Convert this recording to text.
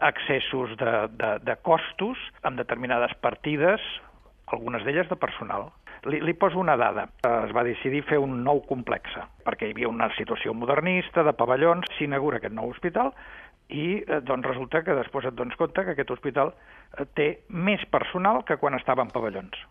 excessos de, de, de costos amb determinades partides, algunes d'elles de personal. Li, li poso una dada. Es va decidir fer un nou complex, perquè hi havia una situació modernista, de pavellons, s'inaugura aquest nou hospital i eh, doncs resulta que després et dones compte que aquest hospital eh, té més personal que quan estava en pavellons.